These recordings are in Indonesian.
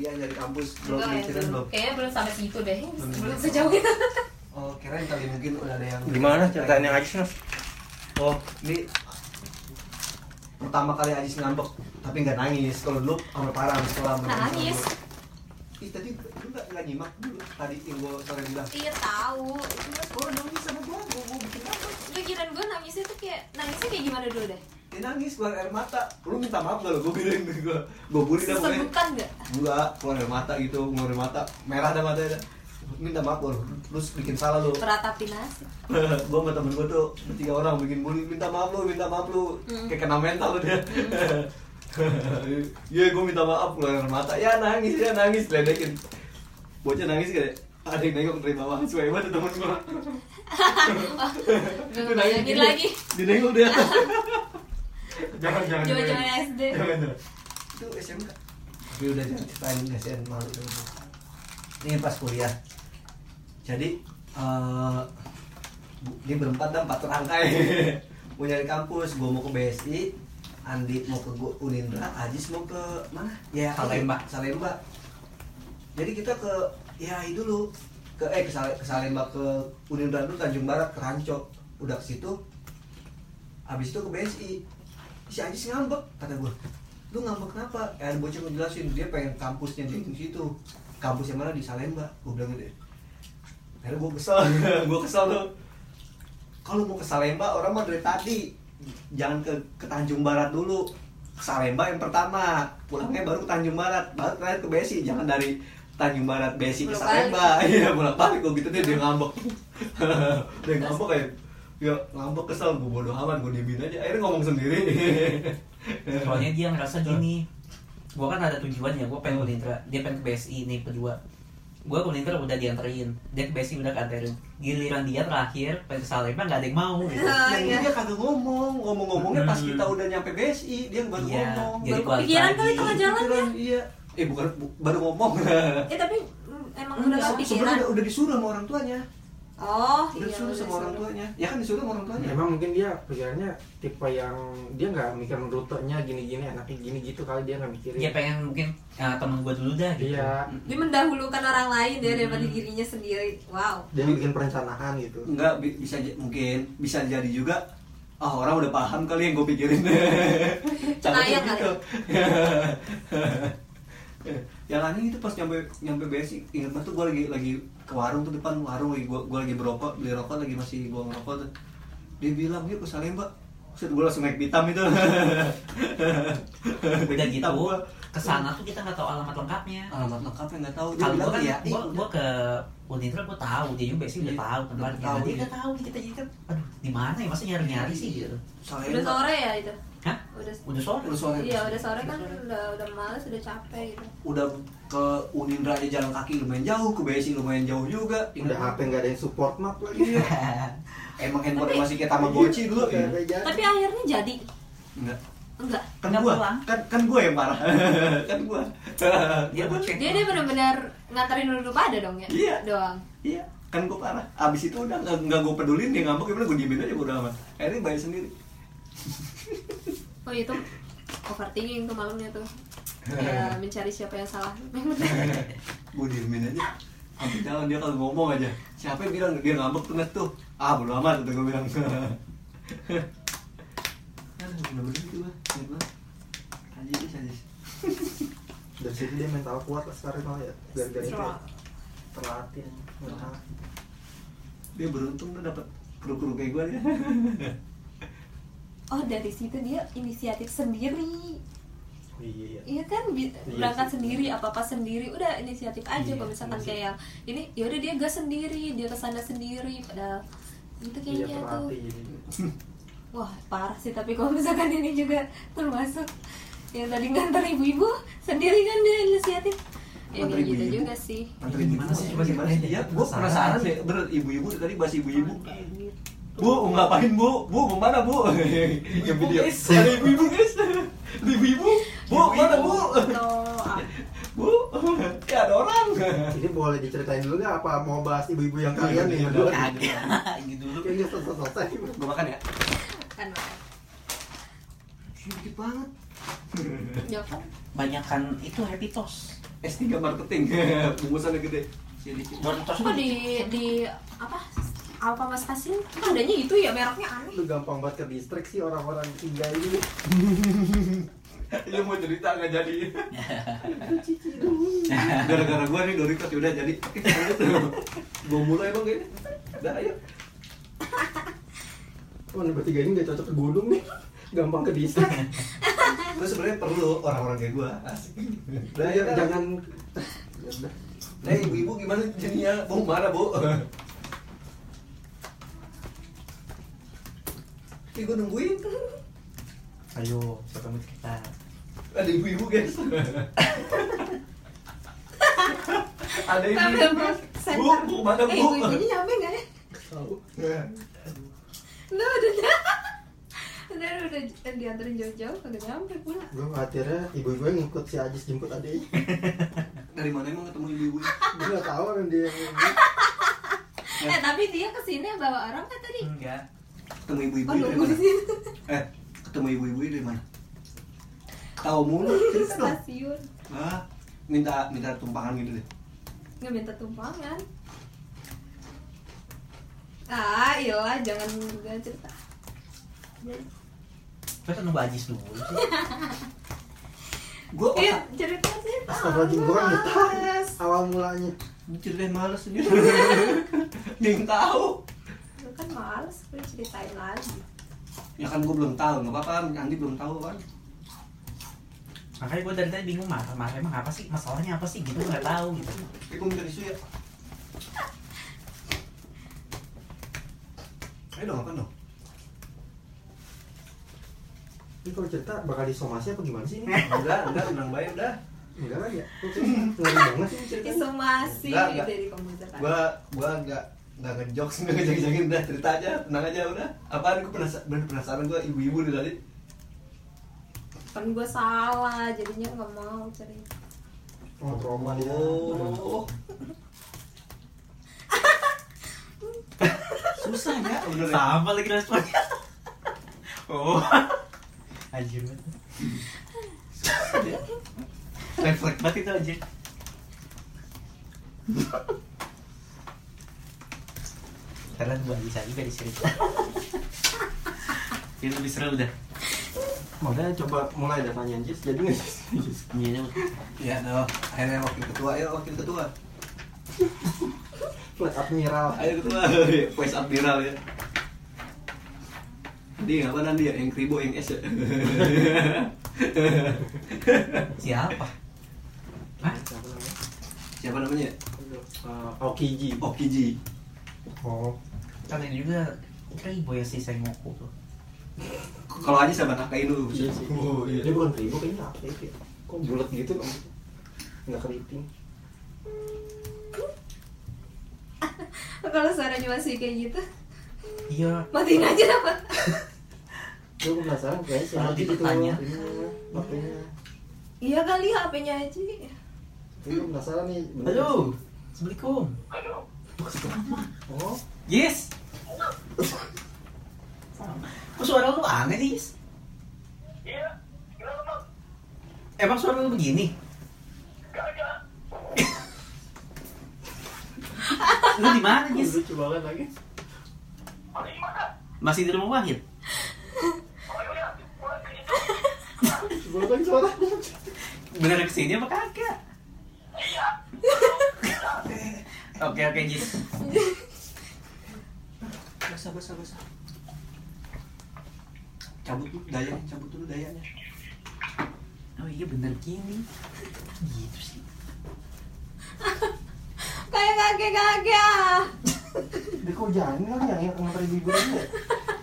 kuliah nyari kampus belum Enggak, mikirin belum. Kayaknya belum sampai situ deh. Belum. Belum sejauh itu. oh kirain kali mungkin udah ada yang Gimana ceritain yang Ajis mas? oh ini pertama kali Ajis ngambek tapi nggak nangis kalau dulu sampai parah setelah Nangis. Ih tadi lu nggak nggak nyimak dulu tadi yang gue sore bilang Iya tahu. Cuma oh nangis sama gue gue gue bikin apa pikiran gue nangisnya tuh kayak nangisnya kayak gimana dulu deh? Dia nangis keluar air mata. Lu minta maaf gak lo gue bilang gue gue bully dah pokoknya. Enggak keluar air mata gitu keluar air mata. Merah dah matanya. Dah. minta maaf lo terus bikin salah lo Meratapi nasi. gue sama temen gue tuh bertiga orang bikin bully. Minta maaf lu minta maaf lu. Hmm. kayak kena mental dia. Iya gue minta maaf keluar air mata. Ya nangis ya nangis. Ledekin. Bocah nangis kayak ada yang nengok dari bawah suai banget temen gue Gue ngebayangin lagi. dia dia jangan jangan. Jaman-jaman SD. jangan jangan. Itu SMK tapi udah jangan ceritain kasihan malu gue. ini pas kuliah. Jadi eh bu- ini berempat dan empat rangkai mau nyari kampus gue mau ke BSI Andi mau ke Unindra Ajis mau ke mana? Ya Salemba. Salemba. Jadi kita ke ya itu dulu. Ke eh ke, Sale- ke Salemba ke Unindra dulu Tanjung Barat ke Rancok udah ke situ. Habis itu ke BSI si Ajis ngambek kata gue lu ngambek kenapa? Eh ada bocah ngejelasin dia pengen kampusnya di situ. Kampus yang mana? Di Salemba gue bilang gitu. Akhirnya gue kesel gue kesel tuh. Kalau mau ke Salemba orang mah dari tadi jangan ke, ke Tanjung Barat dulu. Ke Salemba yang pertama pulangnya baru ke Tanjung Barat. Baru terakhir ke Besi jangan dari Tanjung Barat Besi ke Salemba. iya bolak balik gue gitu deh dia ngambek. Dia ngambek kayak ya ngambek kesel gue bodoh amat gue diemin aja. Akhirnya ngomong sendiri. Soalnya dia ngerasa gini gue kan ada tujuan ya gue pengen ke Unindra dia pengen ke BSI nih kedua. Gue ke Unindra udah dianterin. Dia ke BSI udah kanterin. Giliran dia terakhir pengen ke Salemba nggak ada yang mau gitu. Ah, ini iya. dia kagak ngomong. Ngomong-ngomongnya pas Hmm. kita udah nyampe BSI dia baru Iya, ngomong. jadi Baru balik kepikiran kali tengah jalan ya. iya. Eh bukan bu- baru ngomong. Eh tapi mm, emang udah Enggak, kepikiran. udah, udah disuruh sama orang tuanya Oh, iya. disuruh sama orang tuanya ya kan disuruh sama orang tuanya Emang mungkin dia pikirannya tipe yang dia nggak mikir rutenya gini-gini enaknya gini gitu kali dia nggak mikirin. dia pengen mungkin ah, temen gue dulu dah gitu Iya. Dia mendahulukan orang lain ya daripada Hmm. dirinya sendiri. Wow. Dia bikin perencanaan gitu. enggak bi- bisa mungkin bisa jadi juga ah orang udah paham kali yang gue pikirin Cenayang kali. yang aneh itu pas nyampe nyampe BSI ingat banget tuh gue lagi lagi ke warung tuh depan warung lagi gue lagi berokok beli rokok lagi masih gue ngerokok tuh. Dia bilang yuk ke Salemba Set gue langsung naik hitam itu. Udah gitu gua. ke sana tuh kita nggak tahu alamat lengkapnya. Alamat lengkapnya nggak tahu. Kalau gue kan iya. gue gue ke Unindra gue tahu dia juga BSI udah Iya, tahu udah tempatnya tahu, dia nggak tahu nih kita jadi kan aduh di mana ya? Masa nyari nyari sih gitu. Udah sore ya itu. Hah? Udah udah sore Udah sore. Iya, udah sore kan udah udah males, udah capek gitu. udah ke Unindra aja jalan kaki lumayan jauh ke BSI lumayan jauh juga Udah HP nggak ada yang support map lagi. Iya. emang handphone masih kayak Tamagotchi dulu ya Tapi akhirnya jadi enggak enggak. kan gua kan kan gua yang parah kan gua dia Dia dia benar-benar nganterin dulu pada dong ya. Iya. Doang. iya kan gua parah abis itu udah nggak gua pedulin dia ngambek gimana gua diemin aja bodo amat akhirnya bayar sendiri Oh itu overthinking tuh malamnya tuh. Ya, mencari siapa yang salah. gua diemin aja sampai jalan dia kalau ngomong aja siapa yang bilang dia ngambek tuh Nes, tuh ah bodo amat udah gua bilang bener-bener gitu lah ingat banget Ajis ajis Dari situ dia mental kuat lah sekarang malah ya. Gara-gara itu. Terlatih. mental. dia beruntung tuh dapat kru-kru kayak gua dia Oh dari situ dia inisiatif sendiri. Oh, Iya. Iya kan bi- Iya berangkat sih. sendiri apa apa sendiri udah inisiatif aja Iya, kalau misalkan iya sih. kayak yang ini ya udah dia gas sendiri dia ke sana sendiri padahal itu Iya kayaknya tuh terlatih jadi. wah parah sih tapi kalau misalkan ini juga termasuk yang tadi nganter ibu-ibu sendiri kan dia inisiatif ya gitu ibu-ibu? juga sih Antri Gimana sih? Coba gimana ceritain sih? deh. Ya, gua Penasaran sih. deh. Bener ibu-ibu tadi bahas ibu-ibu. Bu, ngapain bu? Bu, ke mana bu? Yang video. guys. Ada ibu-ibu guys. Ibu-ibu. Bu, mana bu? Ah, Bu, ya ada orang. Ini boleh diceritain dulu nggak apa mau bahas ibu-ibu yang kalian nih berdua? kagak gitu dulu Kayaknya selesai. Gua makan ya. kan Sedikit banget. ya kan banyakan itu happy toast S3 marketing bungkusannya gede Jadi Doritos Kok di di apa? Alfa Mas Kasim kan adanya itu ya mereknya aneh. Lu gampang banget ke distrik sih orang-orang tiga ini. Iya mau cerita nggak jadi. Gara-gara gua nih Doritos udah jadi. Gua mulai bang ini. Udah ayo. Wah, nih bertiga ini gak cocok ke gunung nih. Gampang ke distrik. Lu sebenarnya perlu orang-orang kayak gua. Asik. Udah jangan jangan. Ya udah. Eh ibu-ibu gimana jadinya? Mau marah bu? Ih gua nungguin. ayo siapa cerita Ada ibu-ibu guys. Ada ibu-ibu. Bu, center. bu, mana Eh, bu? ibu-ibunya nyampe nggak ya? Tahu. Nah, udah udah udah udah dianterin jauh-jauh kagak nyampe pula. Gue khawatirnya ibu-ibu yang ngikut si Ajis jemput adiknya. Dari mana emang ketemu ibu-ibu? Gue gak tahu kan dia Eh, tapi dia ke sini bawa orang kan tadi? enggak Ketemu ibu-ibu dari mana? Eh, ketemu ibu-ibu dari mana? Tahu mulu, dong. Stasiun. Ah, minta minta tumpangan gitu deh. Nggak minta tumpangan. Ah, iyalah jangan juga cerita. Gue kan nunggu Ajis dulu sih. Gua Iya, cerita sih. Astagfirullahaladzim, gue kan awal mulanya. cerita males sendiri. Ning tahu. Lu kan males, gue ceritain lagi. Ya kan gua belum tahu, nggak apa-apa. Andi belum tahu kan. Makanya gue dari tadi bingung marah, marah emang apa sih? Masalahnya apa sih? Gitu gue nggak tahu gitu. Tapi gua minta tisu ya. Ayo dong, apa dong? Ini kalau cerita bakal disomasi apa gimana sih ini? Enggak, enggak, tenang baik udah. Enggak kan ya? Ngeri banget sih ceritanya. Isomasi Enggak, enggak. dari komputer kan. Gua gua enggak enggak ngejokes, enggak ngejek-jekin udah cerita aja, tenang aja udah. Apaan gua penasaran, bener penasaran gua ibu-ibu dari tadi. Kan gue salah, jadinya nggak mau cerita. Oh, trauma dia. Oh. Susah ya, bener ya. Sama lagi responnya. oh. Anjir banget. Refleks banget itu anjir. Karena gue Ajis aja dari cerita. Ini lebih seru dah. Makanya coba mulai dah tanya Jis, jadi nggak? Jis? Iya, Iya dong, akhirnya wakil ketua, ya wakil ketua. Flat admiral. Ayo ketua, voice admiral ya. Di apa nanti ya, yang kribo, yang es ya. Siapa? Hah? Siapa namanya? Okiji. Okiji. Oh. Kan ini juga Kribo ya si Sengoku tuh. Kalau aja sama nakain dulu. Iya sih. Oh, iya. Dia bukan kribo kayaknya apa itu ya? Kok bulat gitu kan? Nggak keriting. Kalau suaranya masih kayak gitu, Iya. matiin aja dapat. Gue penasaran kayaknya si Kalau Ajis itu ditanya. Iya kali HP-nya aja. Tapi gue penasaran nih. Halo. sih. Assalamualaikum. Oh, Yes. Kok suara lu aneh nih, Yes? Emang suara lu begini? lu di mana, Yes? lucu banget lagi. Masih di rumah Wahid? Lucu banget lagi suara. Bener ke sini apa kagak? Oke oke Jis. Basah, basah, basah. Cabut dulu dayanya, cabut dulu dayanya. Oh iya bener gini. Gitu sih. Kayak kakek-kakek. Dia kok jalan lagi yang yang nganter ibu ini ya?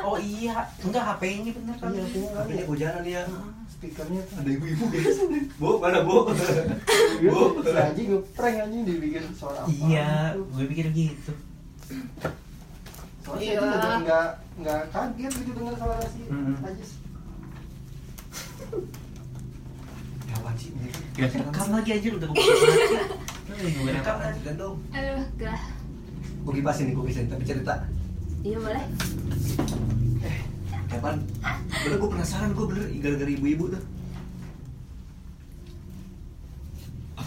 Oh iya, enggak HP-nya bener kan? Iya, HP-nya kali Ini ya. hujanan ya. Speakernya tuh. Ada ibu-ibu guys. Bu, mana bu? Bu. si Aji ngeprank anjing dibikin suara apa? Iya, gue pikir gitu. Soalnya Iya. juga nggak nggak kaget gitu dengar suara si Hmm. Ajis. Ya apaan sih? ini? Gak rekam lagi aja udah gue rekam kan. aja dong. Aduh, gak. Gue kipasin nih, gue kipasin. Tapi cerita. Iya boleh. Kapan? Bener gue penasaran, gue bener gara-gara ibu-ibu tuh.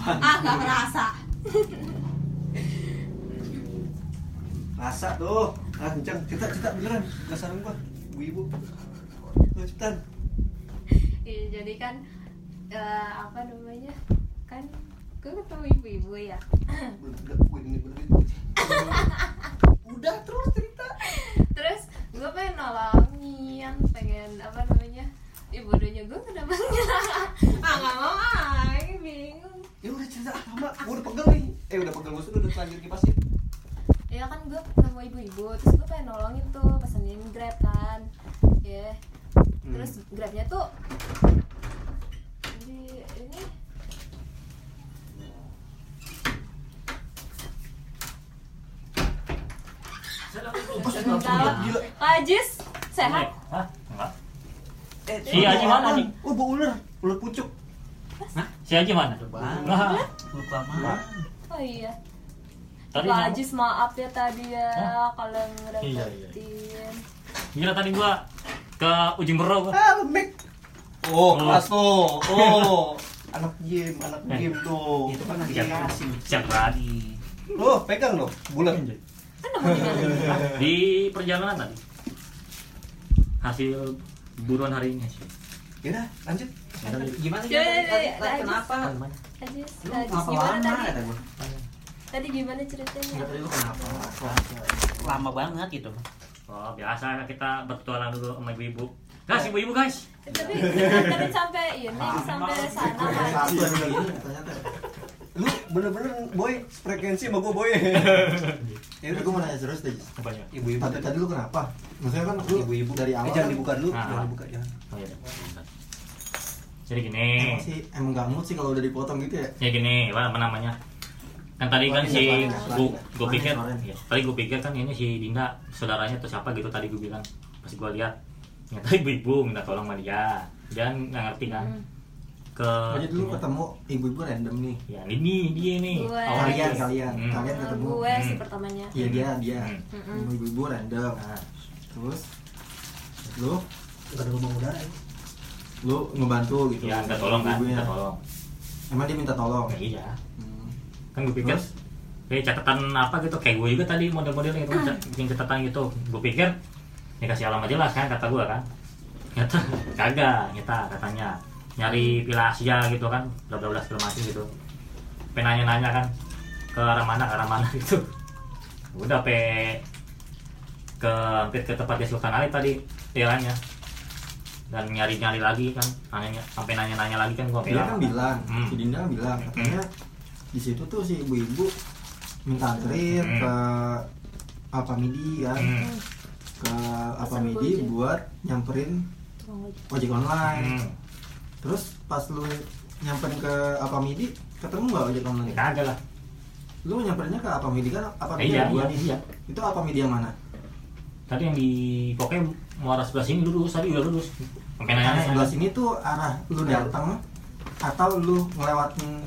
ah nggak merasa Masa tuh. Ah, kencang. Kita kita beneran. Enggak sarung gua. Ibu-ibu. Tuh, cepetan. Iya, jadi kan eh, apa namanya kan gue ketemu ibu-ibu ya gue ini Udah terus cerita. terus gue pengen nolongin pengen apa namanya ibu bodohnya gue kenapa ah nggak mau ah ini bingung Ya udah cerita ah, lama. Gua udah pegel nih. Eh udah pegel maksudnya udah terlanjur kipasin. ya kan gue ketemu ibu-ibu terus gue pengen nolongin tuh pesenin grab kan ya terus grabnya tuh di ini Kalau Pak Ajis sehat Hah? Enggak. Eh, Si Haji mana, Haji? Oh, bawa ular. Ular pucuk. Si Haji mana? Nah, Lupa mah. oh iya tadi Pak. Ajis maaf ya tadi ya Hah? kalau Iya, ngerepotin Gila tadi gua ke ujung bero gua. Ah, lemek. Oh, Oh. kelas tuh. Oh. anak game, anak Eh. game tuh. Itu kan asing. siap tadi. Oh, pegang loh. Bulat. kan mana Di perjalanan tadi. Hasil buruan hari ini hasil. Ya udah, lanjut. Gimana lanjut. kenapa? Ajis gimana lama tadi tadi gimana ceritanya Enggak tadi lu kenapa? Lama banget gitu. Oh, biasa kita bertualang dulu sama ibu-ibu. Guys, ibu-ibu guys. Eh, tapi nganterin sampai ini sampai sana begini ternyata. Lu bener-bener boy frekuensi sama gue boy. ya udah gue mau nanya serius deh. Ibu-ibu Tadi, tadi lu kenapa? Maksudnya kan lu Ibu-ibu dari awal Eh, jangan kan dibuka dulu, Ah. jangan dibuka jangan. Oh iya. Jadi gini. emang sih emang gak mood sih kalau udah dipotong gitu ya. Ya gini, apa, namanya? Kan tadi kan si gua pikir, ya, tadi gua pikir kan ini si Dinda saudaranya atau siapa gitu tadi gua bilang. Pas gua lihat, ternyata ibu-ibu minta tolong sama dia. Dia nggak ngerti kan. Hmm. Ke Oh, jadi lu ketemu ibu-ibu random nih. ya ini dia nih. Gue. Kalian kalian Hmm. kalian ketemu. gue sih Hmm. pertamanya Iya dia dia. Mm-mm. Ibu-ibu random. Nah, Terus lu Enggak ada lubang udara ya. lu ngebantu gitu. ya minta tolong kan, minta tolong. Emang dia minta tolong. Ya, iya. Hmm. Kan gua pikir Terus? kayak catatan apa gitu kayak gue juga tadi model-modelnya itu cat- bikin catatan gitu gue pikir ya kasih alamat jelas kan kata gue kan nyata kagak nyata katanya nyari pila Asia gitu kan bla bla bla segala macam gitu penanya nanya kan ke arah mana ke arah mana gitu udah pe ke hampir ke tempat Sultan Ali tadi jalannya dan nyari nyari lagi kan nanya sampai nanya nanya lagi kan gue Dia kan bilang, Hmm. si Dinda kan bilang katanya di situ tuh si ibu-ibu minta anterin Hmm. ke Alfamidi kan, Hmm. ke Alfamidi Gojek. buat nyamperin ojek online. Hmm. Terus pas lu nyamperin ke Alfamidi, ketemu nggak ojek online? kagak lah Lu nyamperinnya ke Alfamidi kan? Alfamidi iya yang iya nih. iya Itu Alfamidi yang mana? tadi yang di pokoknya mau arah sebelah sini lurus tadi udah lurus sampai nanya Nah, sebelah sini tuh arah lu datang atau lu ngelewatin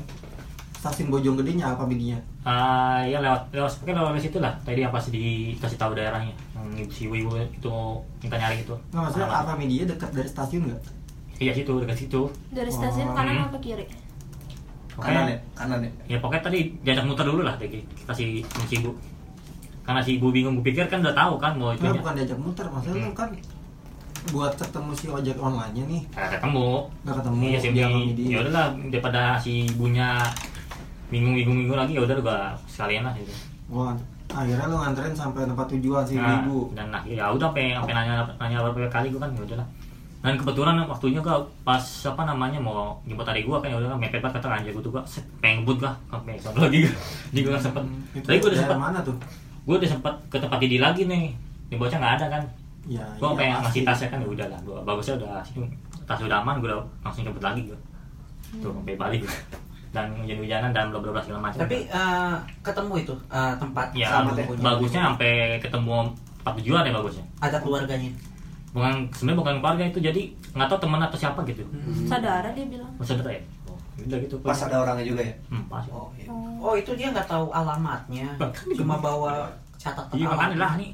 stasiun Bojonggedenya Alfamidinya? Ah, ya lewat lewat pokoknya lewat situ lah tadi yang pas dikasih tahu daerahnya yang si ibu itu minta nyari itu Nggak maksudnya Alamat. Alfamidinya dekat dari stasiun nggak? Iya situ dekat situ. Dari stasiun Oh. kanan Hmm. apa kiri? Kanan ya, kanan ya. ya pokoknya tadi diajak muter dulu lah tadi kita si si ibu. Karena si ibu bingung gue pikir kan udah tahu kan mau itu Enggak, bukan diajak muter, maksudnya lu Hmm. kan buat ketemu si ojek online-nya nih. Nah, ketemu. Nggak ketemu iya si ya udahlah daripada si ibunya bingung bingung bingung lagi ya udah gua sekalian lah gitu. Wah, akhirnya lu nganterin sampai tempat tujuan si Nah, ibu. dan nah, ya udah sampai sampai nanya nanya beberapa kali gue kan ya udah lah dan kebetulan waktunya gua pas apa namanya mau jemput adik gua kan ya udah kan mepet banget kata anjir gua tuh set, pengen ngebut gua sampai lagi? Jadi gua nggak sempet. Itu tapi gua udah sempet. mana tuh? gua udah sempet ke tempat Didi lagi nih. Di bocah nggak ada kan? Ya, gua iya, pengen ngasih tasnya kan ya udah lah gua bagusnya udah tas udah aman gua udah langsung jemput lagi gua. Tuh Hmm. sampai balik. Gua. dan hujan-hujanan dan bla bla bla segala macam. Tapi eh, ketemu itu eh, tempat ya sama ya. bagusnya sampai ketemu tempat tujuan ya bagusnya. Ada keluarganya. Bukan sebenarnya bukan keluarga itu jadi nggak tahu teman atau siapa gitu. Saudara dia bilang. Masa ya? Oh, udah gitu. Pas ada orangnya juga ya. hmm, pas. Oh, iya. Oh. Itu dia nggak tahu alamatnya, cuma bawa catatan. iya makanya alamat. lah nih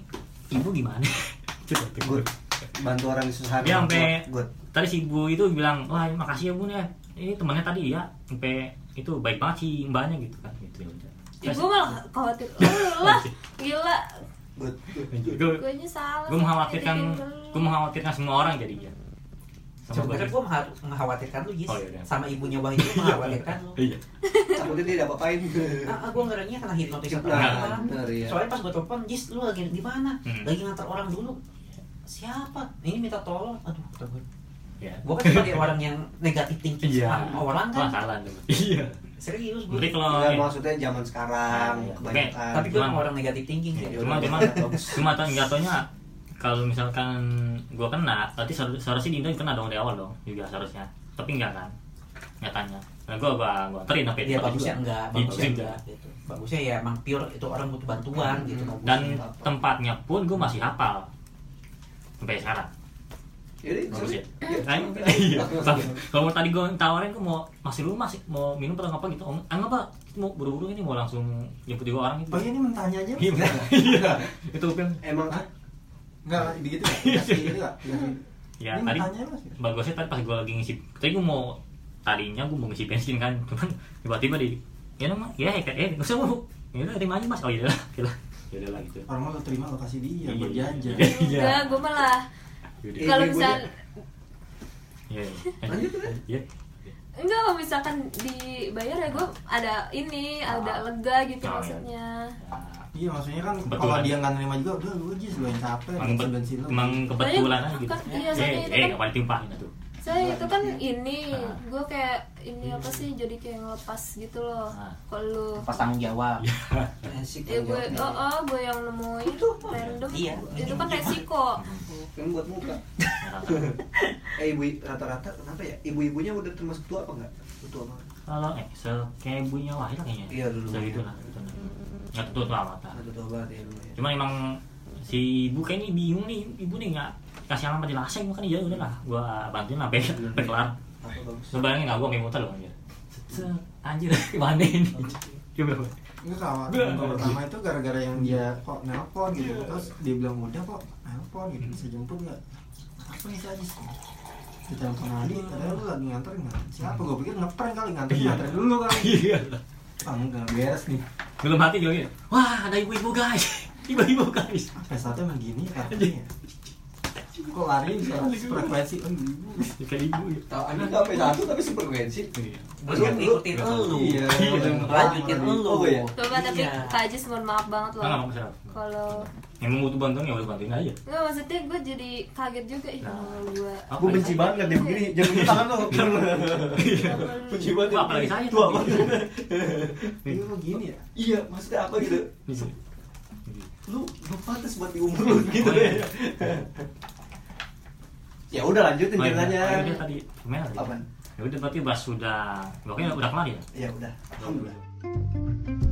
ibu gimana? Good. Bantu orang kesusahan. Dia sampai- Good. tadi si ibu itu bilang wah makasih ya bu nih. Ini temannya tadi ya sampai itu baik banget sih mbaknya gitu kan. Gitu ya udah. Ya, gue malah khawatir. Lu lah gila gue gue mengkhawatirkan gue mengkhawatirkan semua orang jadinya. Sama Sebenarnya gue gue mengkhawatirkan lu Jis Oh, iya, iya. Sama ibunya Wahid itu mengkhawatirkan lu. Iya. Takutnya dia apa-apain Ah, ah gue ngerinya kena hipnotis bener, iya. Soalnya pas gue telepon, Jis lu lagi di mana? Hmm. Lagi ngantar orang dulu. Siapa? Ini minta tolong. Aduh, kata gue ya Gue kan sebagai orang yang negatif thinking iya. sama orang kan. Salah tuh. iya Serius gue berarti kalau Enggak, maksudnya zaman sekarang Iya, kebanyakan Tapi gue Cuman- orang negatif thinking ya. cuma cuma bagus. cuma tuh nggak taunya kalau misalkan gua kena berarti seharus- seharusnya Dinda kena dong dari awal dong juga seharusnya tapi enggak kan nyatanya nah gua gua gua anterin sampai Dia tempat bagusnya juga. enggak, Iya, bagusnya juga. enggak gitu. Bagusnya ya emang pure itu orang butuh bantuan gitu bagusnya. dan tempatnya pun gua masih hafal sampai sekarang ya Iya. kan iya. Kalau tadi gua tawarin gua mau masih lu masih mau minum atau apa gitu oh, enggak pak mau buru-buru ini mau langsung jemput juga orang gitu. Oh iya ini mentahnya aja. iya. Iya. Itu kan emang Enggak begitu ya? Enggak? Ya tadi bagusnya tadi pas gue lagi ngisi. Tadi gue mau tadinya gue mau ngisi bensin kan cuman tiba-tiba di ya nama ya ya eh nggak usah mau ya udah terima aja mas. Oh iya lah. Gitu. Ya udah lah gitu. Orang mah lo terima lo kasih dia Iya, buat iya. Iya. gue malah. Iya, kalau ibu-ibunya. misal iya Lanjut, iya. Enggak kalau misalkan dibayar ya gue ada ini ada lega gitu Oh, iya. maksudnya. Iya maksudnya kan kalau dia nggak nerima juga udah lu aja lu yang capek emang, bensin ke- bensin lu. emang kebetulan aja gitu. kan biasanya eh itu eh kan- timpahin tuh saya itu kan ini gue kayak ini apa sih jadi kayak ngelepas gitu loh. Ah. kalau pas tanggung jawab. Ya gue jawabnya. oh, oh gue yang nemuin random. Iya. itu kan resiko. Kan buat muka. Eh ibu rata-rata kenapa ya? Ibu-ibunya udah termasuk tua apa enggak? Tua banget kalau eh se kayak ibunya Wahid lah kayaknya Iya, dulu. segitu lah gitu. nggak tuh tuh amat lah. Tua banget ya ya. Cuma emang si ibu kayaknya bingung nih ibu nih nggak kasih alamat di laseng makanya ya udah lah gua bantuin lah sampai sampai kelar lu bayangin nggak gua main motor loh anjir. Anjir gimana ini? Coba Enggak kalau Gua- yang pertama itu gara-gara yang dia kok nelpon gitu. Terus dia bilang udah kok nelpon gitu bisa jemput nggak? Apa nih aja sih kita telepon Adi katanya lu lagi nganterin nggak? Siapa? Gue pikir ngeprank kali nganterin Iya. nganterin dulu kali iya. Ah enggak beres nih. Belum hati juga wah ada ibu-ibu guys guys apa satu emang gini katanya kok lari bisa frekuensi oh ibu kayak ibu ya. Ini nggak sampai satu tapi sefrekuensi Gue kan ngikutin lu. Iya. Lanjutin lu. Oh, iya. coba tapi Iya. Kak Ajis mohon maaf banget loh. Kalau emang butuh bantuan ya udah bantuin aja. Nggak maksudnya gue jadi kaget juga ih Nah. gue benci banget kan dia begini jangan begini tangan lo benci banget. Apalagi saya tua tuh. banget. Ini kok gini ya? Iya maksudnya apa gitu. Lu lu pantas buat di umur lu gitu. Ya ya udah lanjutin Oh, ceritanya. Oh, iya, tadi. Gimana tadi? Ya udah berarti pas sudah pokoknya udah kelar ya? Ya udah. Alhamdulillah